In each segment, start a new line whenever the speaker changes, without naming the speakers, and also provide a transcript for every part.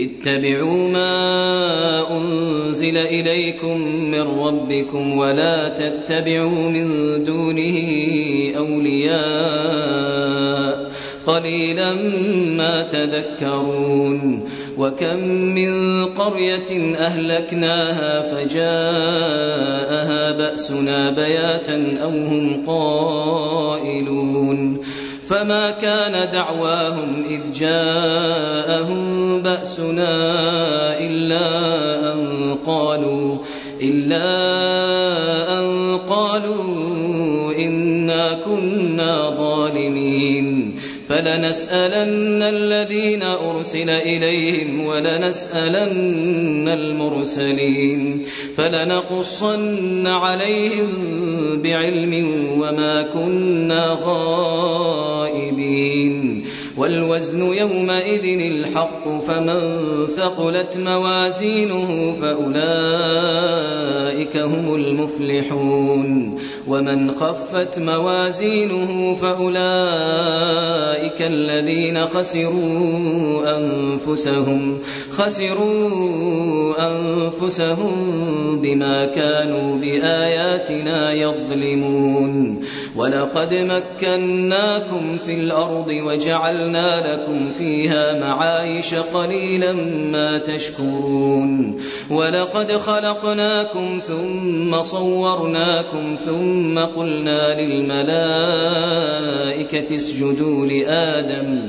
اتبعوا ما أنزل إليكم من ربكم ولا تتبعوا من دونه أولياء قليلا ما تذكرون وكم من قرية أهلكناها فجاءها بأسنا بياتا أو هم قائلون فما كان دعواهم إذ جاءهم بأسنا إلا أن قالوا إلا أن قالوا إنا كنا ظالمين فلنسألن الذين أرسل إليهم ولنسألن المرسلين فلنقصن عليهم بعلم وما كنا غائبين والوزن يومئذ الحق فمن ثقلت موازينه فأولئك هم المفلحون ومن خفت موازينه فأولئك الذين خسروا أنفسهم خسروا أنفسهم بما كانوا بآياتنا يظلمون ولقد مكناكم في الأرض وجعلنا وجعلنا لكم فيها معايش قليلا ما تشكرون ولقد خلقناكم ثم صورناكم ثم قلنا للملائكة اسجدوا لآدم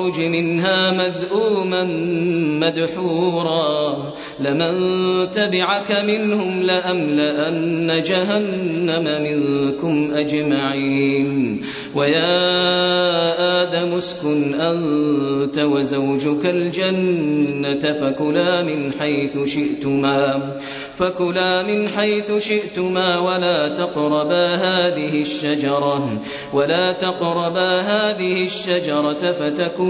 يخرج منها مذءوما مدحورا لمن تبعك منهم لأملأن جهنم منكم أجمعين ويا آدم اسكن أنت وزوجك الجنة فكلا من حيث شئتما فكلا من حيث شئتما ولا تقربا هذه الشجرة ولا تقربا هذه الشجرة فتكون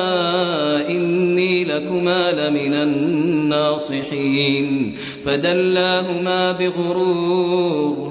إني لكما لمن الناصحين فدلاهما بغرور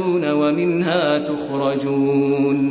تموتون ومنها تخرجون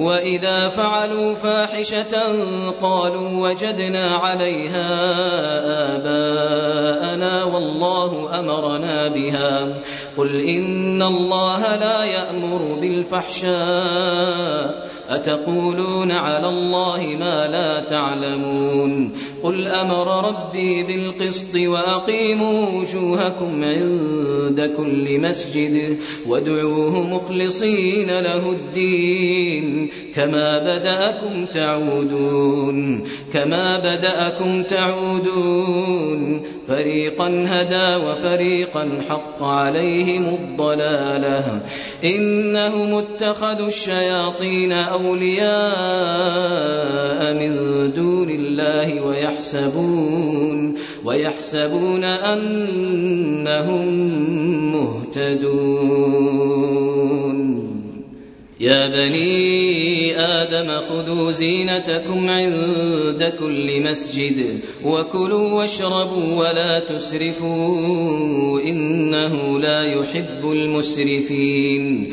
وإذا فعلوا فاحشة قالوا وجدنا عليها آباءنا والله أمرنا بها قل إن الله لا يأمر بالفحشاء أتقولون على الله ما لا تعلمون قل أمر ربي بالقسط وأقيموا وجوهكم عند كل مسجد وادعوه مخلصين له الدين كما بدأكم تعودون كما بدأكم تعودون فريقا هدى وفريقا حق عليهم الضلالة إنهم اتخذوا الشياطين أو أولياء من دون الله ويحسبون ويحسبون أنهم مهتدون يا بني آدم خذوا زينتكم عند كل مسجد وكلوا واشربوا ولا تسرفوا إنه لا يحب المسرفين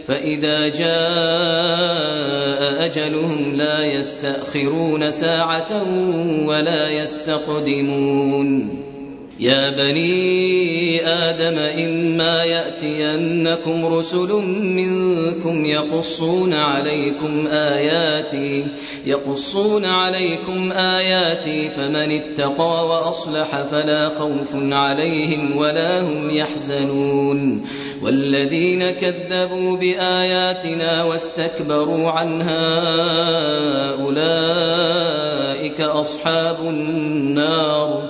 فإذا جاء أجلهم لا يستأخرون ساعة ولا يستقدمون يا بني آدم إما يأتينكم رسل منكم يقصون عليكم آياتي يقصون عليكم آياتي فمن اتقى وأصلح فلا خوف عليهم ولا هم يحزنون والذين كذبوا بآياتنا واستكبروا عنها أولئك أصحاب النار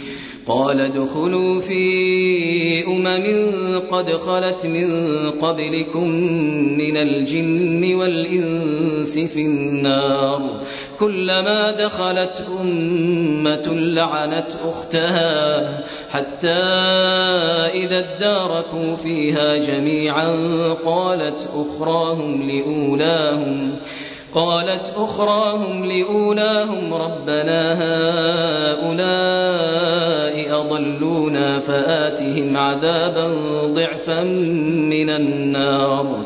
قال ادخلوا في أمم قد خلت من قبلكم من الجن والإنس في النار كلما دخلت أمة لعنت أختها حتى إذا اداركوا فيها جميعا قالت أخراهم لأولاهم قالت أخراهم لأولاهم ربنا هؤلاء أضلونا فآتهم عذابا ضعفا من النار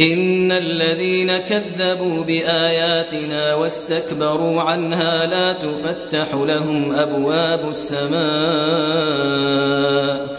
إن الذين كذبوا بآياتنا واستكبروا عنها لا تفتح لهم أبواب السماء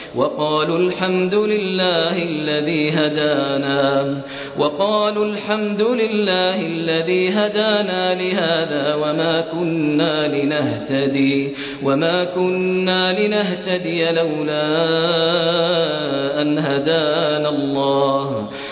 وقالوا الحمد لله الذي هدانا وقالوا الحمد لله الذي هدانا لهذا وما كنا لنهتدي وما كنا لنهتدي لولا أن هدانا الله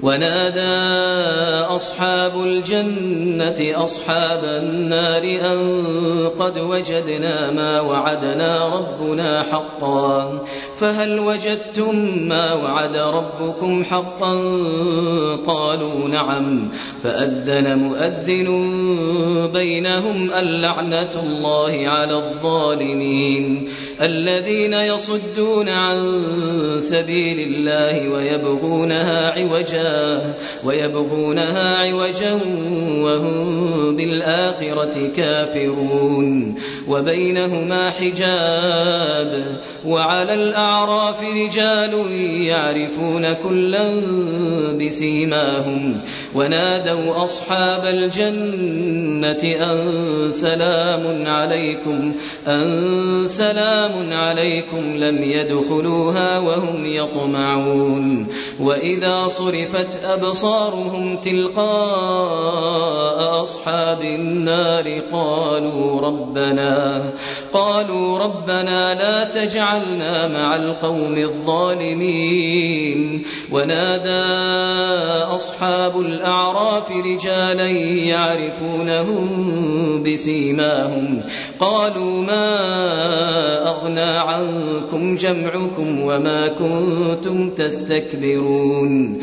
ونادى أصحاب الجنة أصحاب النار أن قد وجدنا ما وعدنا ربنا حقا فهل وجدتم ما وعد ربكم حقا قالوا نعم فأذن مؤذن بينهم اللعنة الله على الظالمين الذين يصدون عن سبيل الله ويبغونها عوجا ويبغونها عوجا وهم بالآخرة كافرون وبينهما حجاب وعلى الأعراف رجال يعرفون كلا بسيماهم ونادوا أصحاب الجنة أن سلام عليكم أن سلام عليكم لم يدخلوها وهم يطمعون وإذا صرف كشفت أَبْصَارُهُمْ تِلْقَاءَ أَصْحَابِ النَّارِ قَالُوا رَبَّنَا قَالُوا رَبَّنَا لَا تَجْعَلْنَا مَعَ الْقَوْمِ الظَّالِمِينَ وَنَادَى أَصْحَابُ الْأَعْرَافِ رِجَالًا يَعْرِفُونَهُم بِسِيمَاهُمْ قَالُوا مَا أَغْنَى عَنكُمْ جَمْعُكُمْ وَمَا كُنتُمْ تَسْتَكْبِرُونَ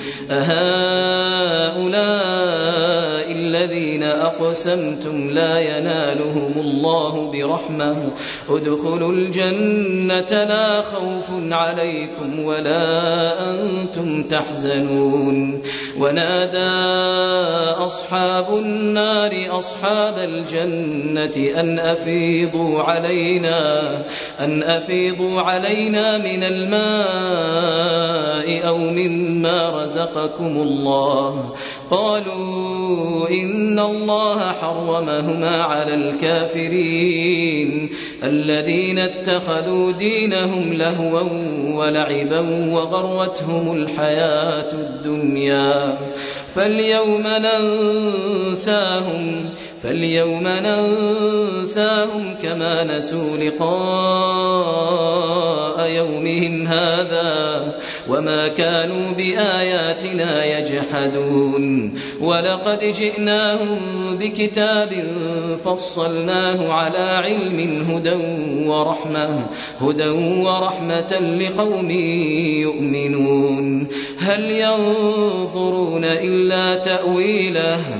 أهؤلاء الذين أقسمتم لا ينالهم الله برحمة ادخلوا الجنة لا خوف عليكم ولا أنتم تحزنون ونادى أصحاب النار أصحاب الجنة أن أفيضوا علينا أن أفيضوا علينا من الماء أو مما رزقكم حرمكم الله قالوا إن الله حرمهما على الكافرين الذين اتخذوا دينهم لهوا ولعبا وغرتهم الحياة الدنيا فاليوم ننساهم فاليوم ننساهم كما نسوا لقاء يومهم هذا وما كانوا بآياتنا يجحدون ولقد جئناهم بكتاب فصلناه على علم هدى ورحمة هدى ورحمة لقوم يؤمنون هل ينظرون إلا تأويله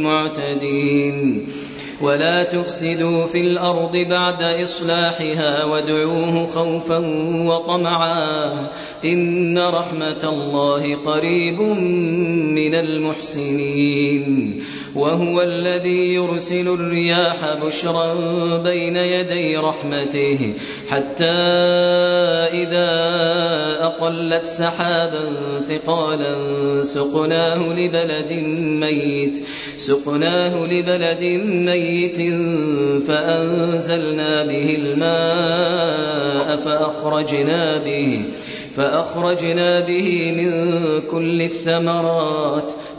المعتدين ولا تفسدوا في الأرض بعد إصلاحها وادعوه خوفا وطمعا إن رحمة الله قريب من المحسنين وهو الذي يرسل الرياح بشرا بين يدي رحمته حتى إذا أقلت سحابا ثقالا سقناه لبلد ميت سقناه لبلد ميت ميت فأنزلنا به الماء فأخرجنا به فأخرجنا به من كل الثمرات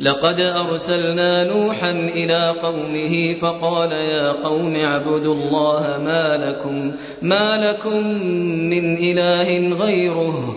لقد أرسلنا نوحا إلى قومه فقال يا قوم اعبدوا الله ما لكم ما لكم من إله غيره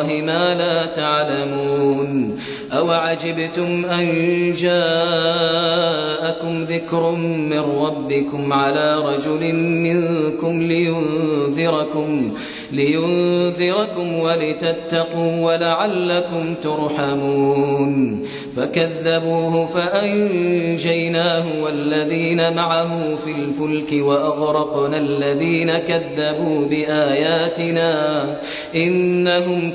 الله ما لا تعلمون أوعجبتم أن جاءكم ذكر من ربكم على رجل منكم لينذركم لينذركم ولتتقوا ولعلكم ترحمون فكذبوه فأنجيناه والذين معه في الفلك وأغرقنا الذين كذبوا بآياتنا إنهم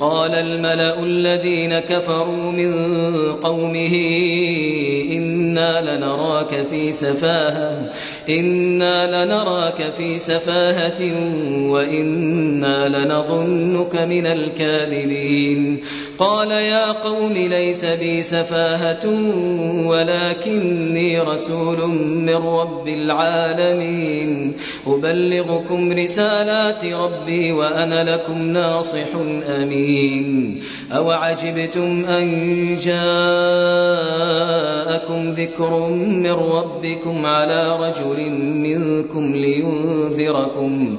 قال الملأ الذين كفروا من قومه إنا لنراك في سفاهة إنا لنراك في سفاهة وإنا لنظنك من الكاذبين قال يا قوم ليس بي سفاهة ولكني رسول من رب العالمين أبلغكم رسالات ربي وأنا لكم ناصح أمين مبين أوعجبتم أن جاءكم ذكر من ربكم على رجل منكم لينذركم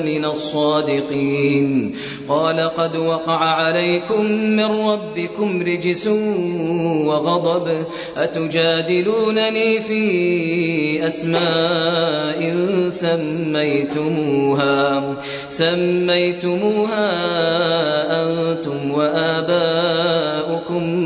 من الصادقين قال قد وقع عليكم من ربكم رجس وغضب أتجادلونني في أسماء سميتموها سميتموها أنتم وآباؤكم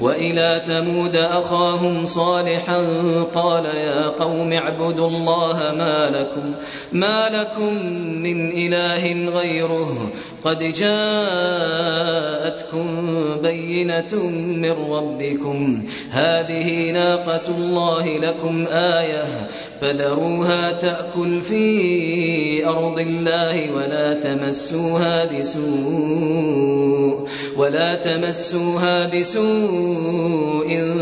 وإلى ثمود أخاهم صالحا قال يا قوم اعبدوا الله ما لكم ما لكم من إله غيره قد جاءتكم بينة من ربكم هذه ناقة الله لكم آية فذروها تأكل في أرض الله ولا تمسوها بسوء ولا تمسوها بسوء إن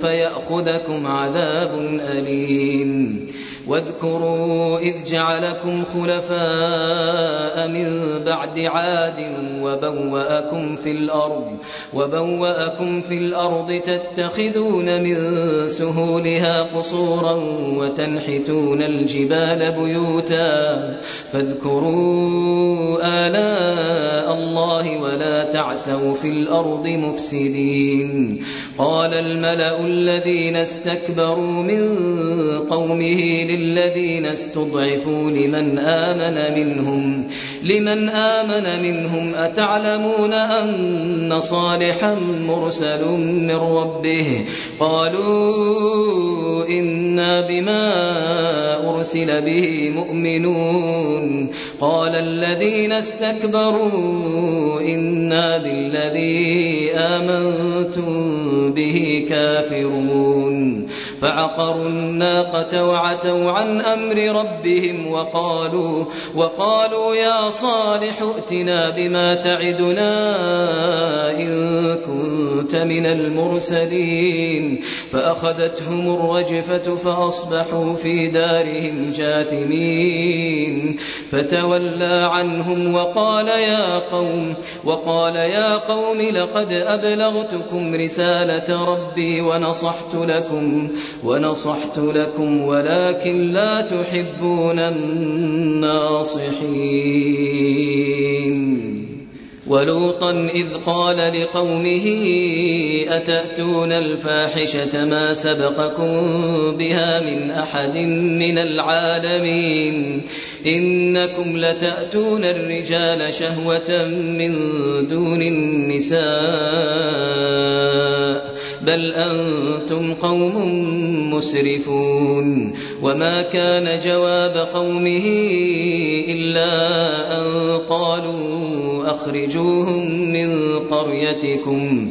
فيأخذكم عذاب أليم واذكروا إذ جعلكم خلفاء من بعد عاد وبوأكم في الأرض وبوأكم في الأرض تتخذون من سهولها قصورا وتنحتون الجبال بيوتا فاذكروا آلاء الله ولا تعثوا في الأرض مفسدين قال الملأ الذين استكبروا من قومه للذين استضعفوا لمن آمن منهم لمن آمن منهم أتعلمون أن صالحا مرسل من ربه قالوا إنا بما أرسل به مؤمنون قال الذين استكبروا إنا بالذي آمنتم به كافرون فعقروا الناقة وعتوا عن أمر ربهم وقالوا وقالوا يا صالح ائتنا بما تعدنا إن كنت من المرسلين فأخذتهم الرجفة فأصبحوا في دارهم جاثمين فتولى عنهم وقال يا قوم وقال يا قوم لقد أبلغتكم رسالة ربي ونصحت لكم ونصحت لكم ولكن لا تحبون الناصحين ولوطا إذ قال لقومه أتأتون الفاحشة ما سبقكم بها من أحد من العالمين إنكم لتأتون الرجال شهوة من دون النساء بل أنتم قوم مسرفون وما كان جواب قومه إلا أن قالوا أخرجوهم من قريتكم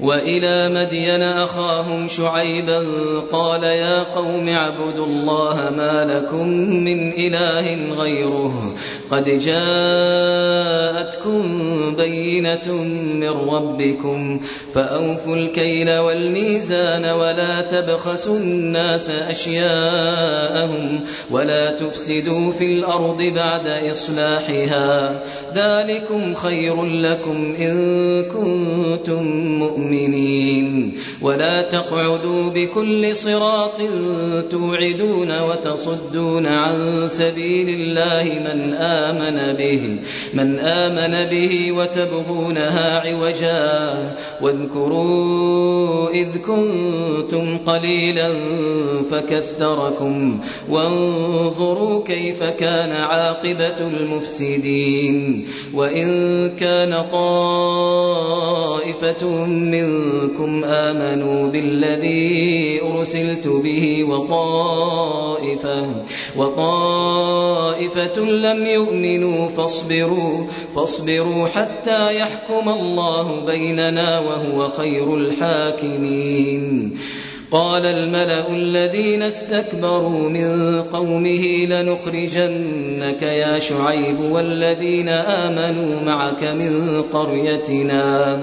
وإلى مدين أخاهم شعيبا قال يا قوم اعبدوا الله ما لكم من إله غيره قد جاءتكم بينة من ربكم فأوفوا الكيل والميزان ولا تبخسوا الناس أشياءهم ولا تفسدوا في الأرض بعد إصلاحها ذلكم خير لكم إن كنتم مؤمنين ولا تقعدوا بكل صراط توعدون وتصدون عن سبيل الله من آمن آمن به من آمن به وتبغونها عوجا واذكروا إذ كنتم قليلا فكثركم وانظروا كيف كان عاقبة المفسدين وإن كان طائفة منكم آمنوا بالذي أرسلت به وطائفة وطائفة لم يؤمنوا يؤمنوا فاصبروا فاصبروا حتى يحكم الله بيننا وهو خير الحاكمين قال الملأ الذين استكبروا من قومه لنخرجنك يا شعيب والذين آمنوا معك من قريتنا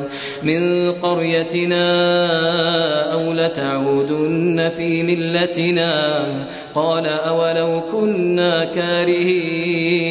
من قريتنا أو لتعودن في ملتنا قال أولو كنا كارهين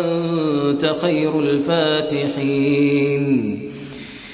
وأنت خير الفاتحين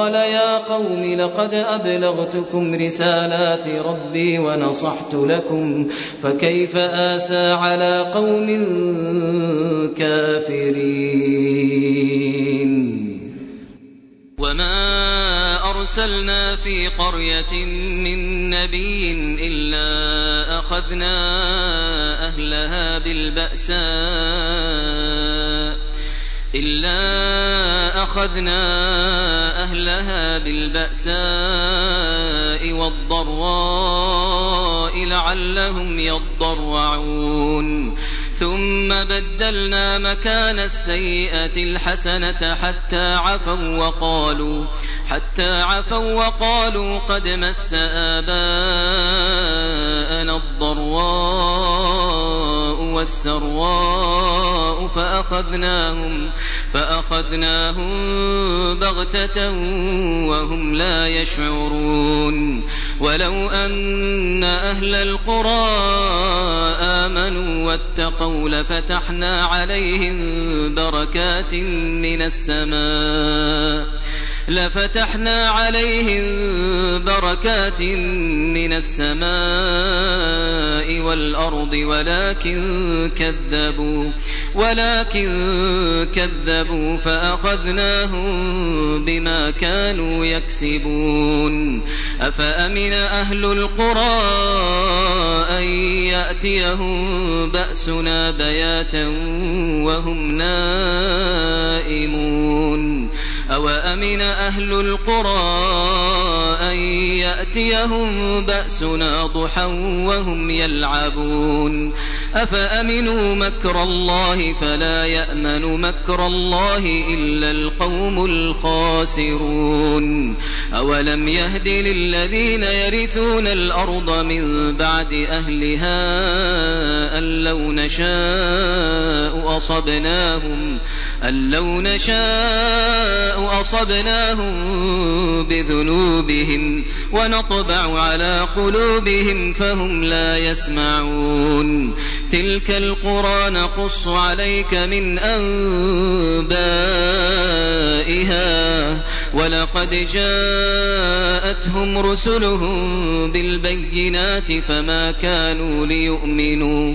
قال يا قوم لقد أبلغتكم رسالات ربي ونصحت لكم فكيف آسى على قوم كافرين وما أرسلنا في قرية من نبي إلا أخذنا أهلها بالبأساء إلا أخذنا أهلها بالبأساء والضراء لعلهم يضرعون ثم بدلنا مكان السيئة الحسنة حتى عفوا وقالوا حتى عفوا وقالوا قد مس آباءنا الضراء والسراء فأخذناهم فأخذناهم بغتة وهم لا يشعرون ولو أن أهل القرى آمنوا واتقوا لفتحنا عليهم بركات من السماء لفتحنا عليهم بركات من السماء والأرض ولكن كذبوا ولكن كذبوا فأخذناهم بما كانوا يكسبون أفأمن أهل القرى أن يأتيهم بأسنا بياتا وهم نائمون أوأمن أهل القرى أن يأتيهم بأسنا ضحى وهم يلعبون أفأمنوا مكر الله فلا يأمن مكر الله إلا القوم الخاسرون أولم يهد للذين يرثون الأرض من بعد أهلها أن لو نشاء أصبناهم أن لو نشاء أصبناهم بذنوبهم ونطبع على قلوبهم فهم لا يسمعون تلك القرى نقص عليك من أنبائها ولقد جاءتهم رسلهم بالبينات فما كانوا ليؤمنوا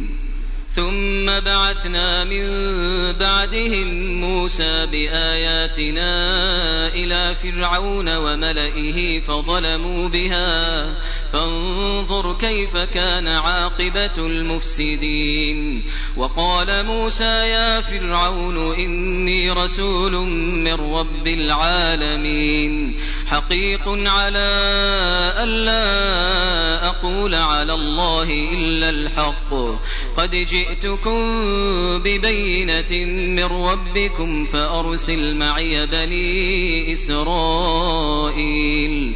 ثم بعثنا من بعدهم موسى بآياتنا إلى فرعون وملئه فظلموا بها فانظر كيف كان عاقبة المفسدين وقال موسى يا فرعون إني رسول من رب العالمين حقيق على ألا أقول على الله إلا الحق قد جئ جئتكم ببينة من ربكم فأرسل معي بني إسرائيل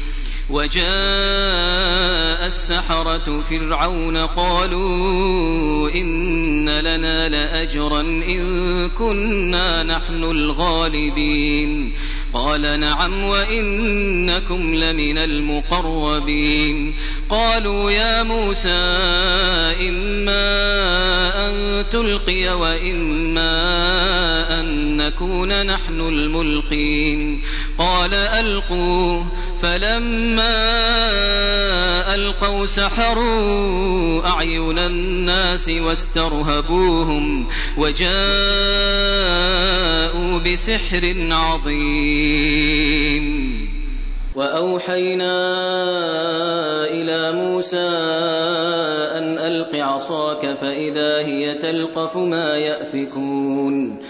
وجاء السحرة فرعون قالوا إن لنا لأجرا إن كنا نحن الغالبين قال نعم وإنكم لمن المقربين قالوا يا موسى إما أن تلقي وإما أن نكون نحن الملقين قال ألقوا فلما ألقوا سحروا أعين الناس واسترهبوهم وجاءوا بسحر عظيم وأوحينا إلى موسى أن ألق عصاك فإذا هي تلقف ما يأفكون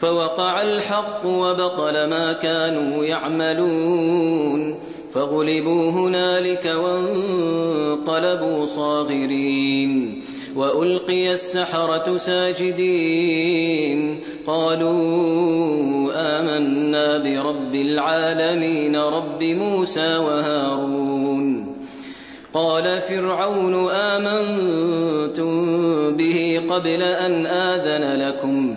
فوقع الحق وبطل ما كانوا يعملون فغلبوا هنالك وانقلبوا صاغرين والقي السحره ساجدين قالوا امنا برب العالمين رب موسى وهارون قال فرعون امنتم به قبل ان اذن لكم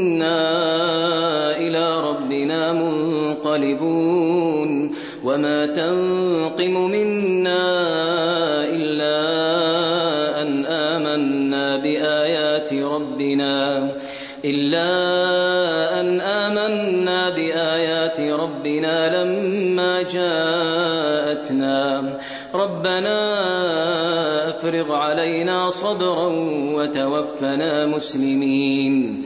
غالبون وما تنقم منا إلا أن آمنا بآيات ربنا إلا أن آمنا بآيات ربنا لما جاءتنا ربنا أفرغ علينا صبرا وتوفنا مسلمين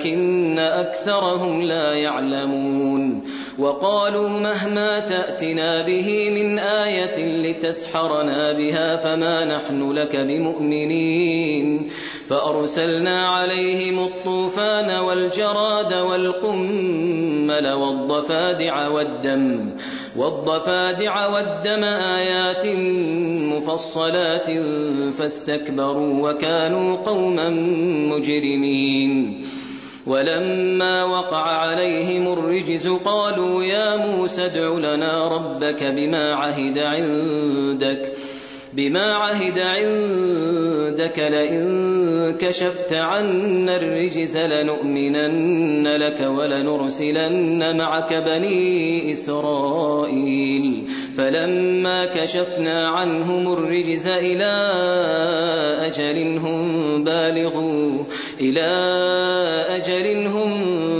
ولكن أكثرهم لا يعلمون وقالوا مهما تأتنا به من آية لتسحرنا بها فما نحن لك بمؤمنين فأرسلنا عليهم الطوفان والجراد والقمل والضفادع والدم والضفادع والدم آيات مفصلات فاستكبروا وكانوا قوما مجرمين ولما وقع عليهم الرجز قالوا يا موسى ادع لنا ربك بما عهد عندك بما عهد عندك لئن كشفت عنا الرجز لنؤمنن لك ولنرسلن معك بني إسرائيل فلما كشفنا عنهم الرجز إلى أجل هم بالغوه إلى أجل هم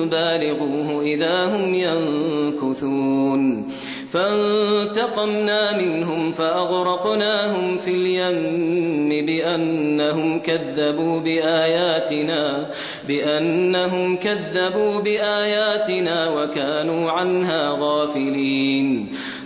بالغوه إذا هم ينكثون فانتقمنا منهم فأغرقناهم في اليم بأنهم كذبوا بآياتنا بأنهم كذبوا بآياتنا وكانوا عنها غافلين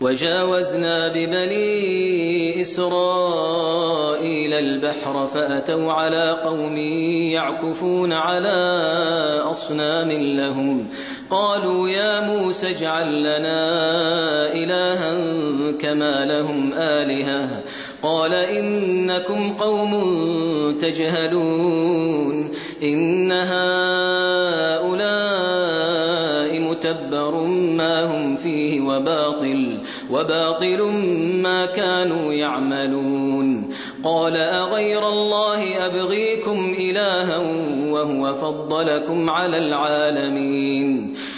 وجاوزنا ببني إسرائيل البحر فأتوا على قوم يعكفون على أصنام لهم قالوا يا موسى اجعل لنا إلها كما لهم آلهة قال إنكم قوم تجهلون إن هؤلاء متبر ما هم فيه وباطل وباطل ما كانوا يعملون قال أغير الله أبغيكم إلها وهو فضلكم على العالمين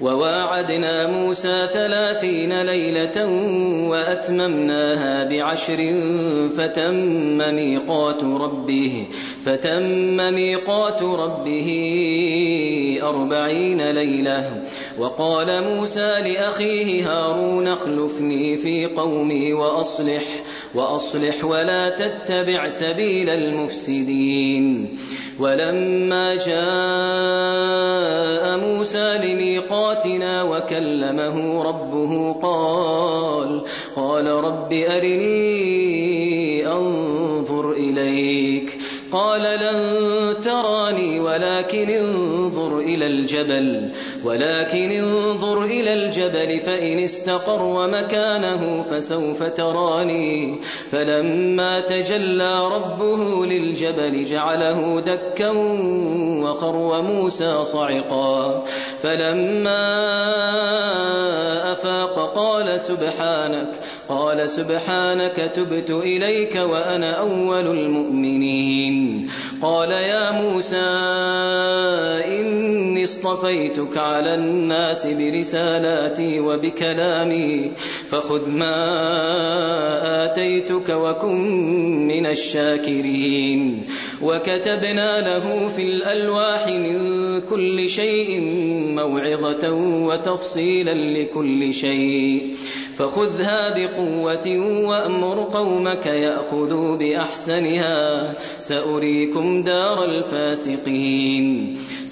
وواعدنا موسى ثلاثين ليلة وأتممناها بعشر فتم ميقات ربه فتم ميقات ربه أربعين ليلة وقال موسى لأخيه هارون اخلفني في قومي وأصلح وأصلح ولا تتبع سبيل المفسدين ولما جاء موسى لميقاتنا وكلمه ربه قال قال رب أرني أنظر إليك قال لن تراني ولكن انظر إلى الجبل ولكن انظر إلى الجبل فإن استقر ومكانه فسوف تراني فلما تجلى ربه للجبل جعله دكا وخر موسى صعقا فلما أفاق قال سبحانك قال سبحانك تبت إليك وأنا أول المؤمنين قال يا موسى إني اصطفيتك على الناس برسالاتي وبكلامي فخذ ما آتيتك وكن من الشاكرين وكتبنا له في الألواح من كل شيء موعظة وتفصيلا لكل شيء فخذها بقوة وأمر قومك يأخذوا بأحسنها سأريكم دار الفاسقين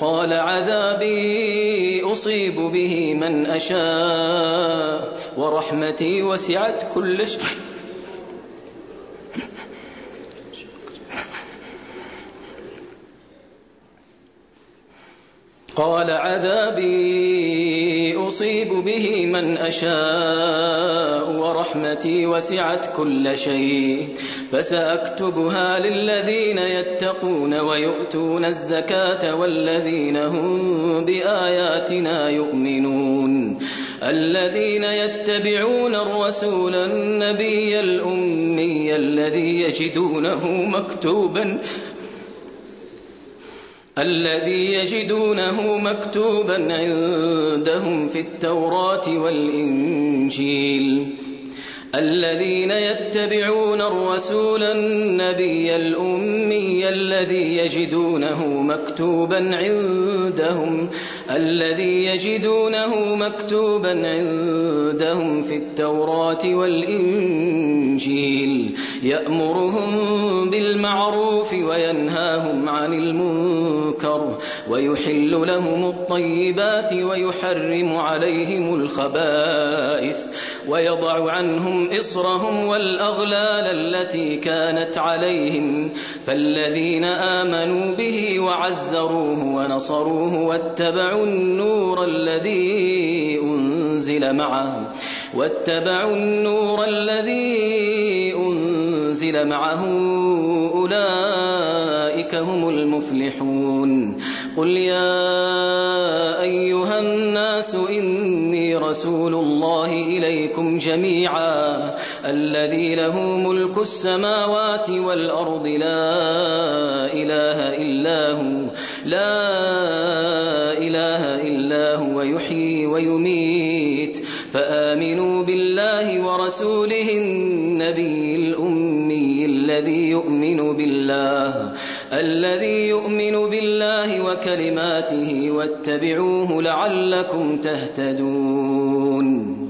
قال عذابي أصيب به من أشاء ورحمتي وسعت كل شيء قال عذابي أصيب به من أشاء رحمتي وسعت كل شيء فسأكتبها للذين يتقون ويؤتون الزكاة والذين هم بآياتنا يؤمنون الذين يتبعون الرسول النبي الأمي الذي يجدونه مكتوبا الذي يجدونه مكتوبا عندهم في التوراة والإنجيل الذين يتبعون الرسول النبي الأمي الذي يجدونه مكتوبا عندهم الذي يجدونه مكتوبا عندهم في التوراة والإنجيل يأمرهم بالمعروف وينهاهم عن المنكر ويحل لهم الطيبات ويحرم عليهم الخبائث ويضع عنهم إصرهم والأغلال التي كانت عليهم فالذين آمنوا به وعزروه ونصروه واتبعوا النور الذي أنزل معه واتبعوا النور الذي أنزل معه أولئك هم المفلحون قل يا أيها الناس إني رسول الله إليكم جميعا الذي له ملك السماوات والأرض لا إله إلا هو لا إله إلا هو يحيي ويميت فآمنوا بالله ورسوله الله الذي يؤمن بالله وكلماته واتبعوه لعلكم تهتدون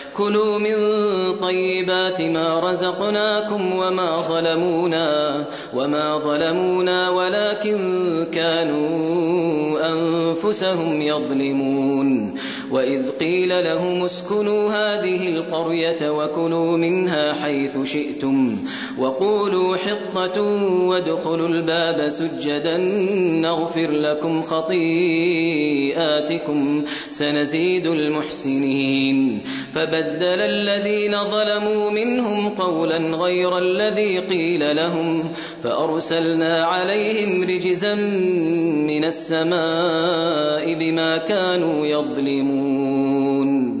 كلوا من طيبات ما رزقناكم وما ظلمونا وما ظلمونا ولكن كانوا أنفسهم يظلمون وإذ قيل لهم اسكنوا هذه القرية وكلوا منها حيث شئتم وقولوا حطة وادخلوا الباب سجدا نغفر لكم خطيئاتكم سنزيد المحسنين فبدل الذين ظلموا منهم قولا غير الذي قيل لهم فأرسلنا عليهم رجزا من السماء بما كانوا يظلمون يعلمون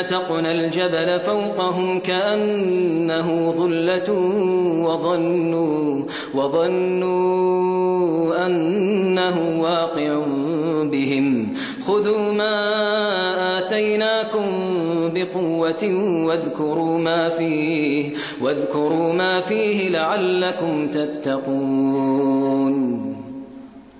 نتقنا الجبل فوقهم كأنه ظلة وظنوا وظنوا أنه واقع بهم خذوا ما آتيناكم بقوة واذكروا ما فيه واذكروا ما فيه لعلكم تتقون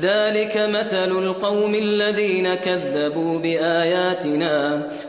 ذلك مثل القوم الذين كذبوا بآياتنا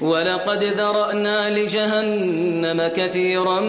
ولقد ذرأنا لجهنم كثيرا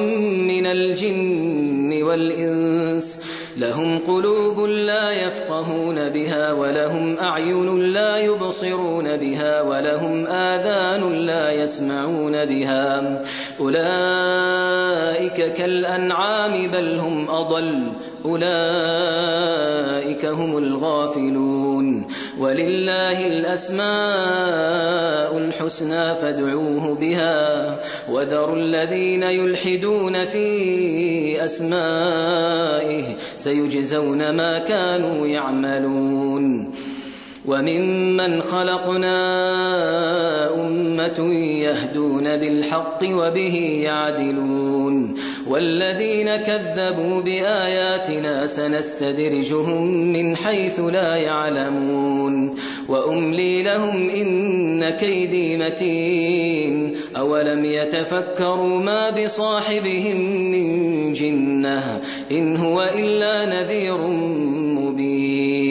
من الجن والإنس لهم قلوب لا يفقهون بها ولهم أعين لا يبصرون بها ولهم آذان لا يسمعون بها أولئك كالأنعام بل هم أضل أولئك هم الغافلون ولله الأسماء الحسنى فادعوه بها وذروا الذين يلحدون في أسمائه سيجزون ما كانوا يعملون وممن خلقنا أمة يهدون بالحق وبه يعدلون والذين كذبوا بآياتنا سنستدرجهم من حيث لا يعلمون وأملي لهم إن كيدي متين أولم يتفكروا ما بصاحبهم من جنة إن هو إلا نذير مبين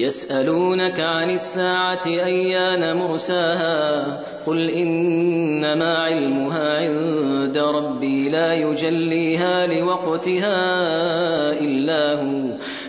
يسألونك عن الساعة أيان مرساها قل إنما علمها عند ربي لا يجليها لوقتها إلا هو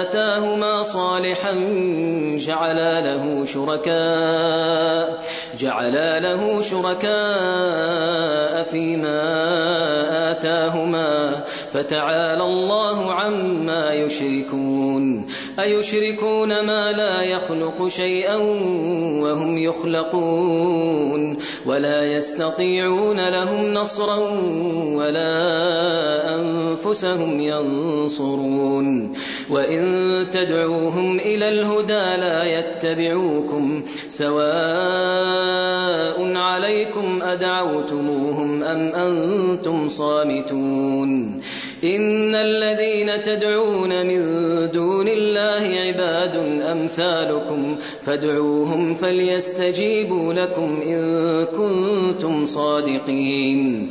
آتاهما صالحا جعلا له شركاء جعلا له شركاء فيما آتاهما فتعالى الله عما يشركون أيشركون ما لا يخلق شيئا وهم يخلقون ولا يستطيعون لهم نصرا ولا أنفسهم ينصرون وإن تدعوهم إلى الهدى لا يتبعوكم سواء عليكم أدعوتموهم أم أنتم صامتون إن الذين تدعون من دون الله عباد أمثالكم فادعوهم فليستجيبوا لكم إن كنتم صادقين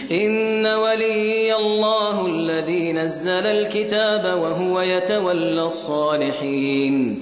إن ولي الله الذي نزل الكتاب وهو يتولى الصالحين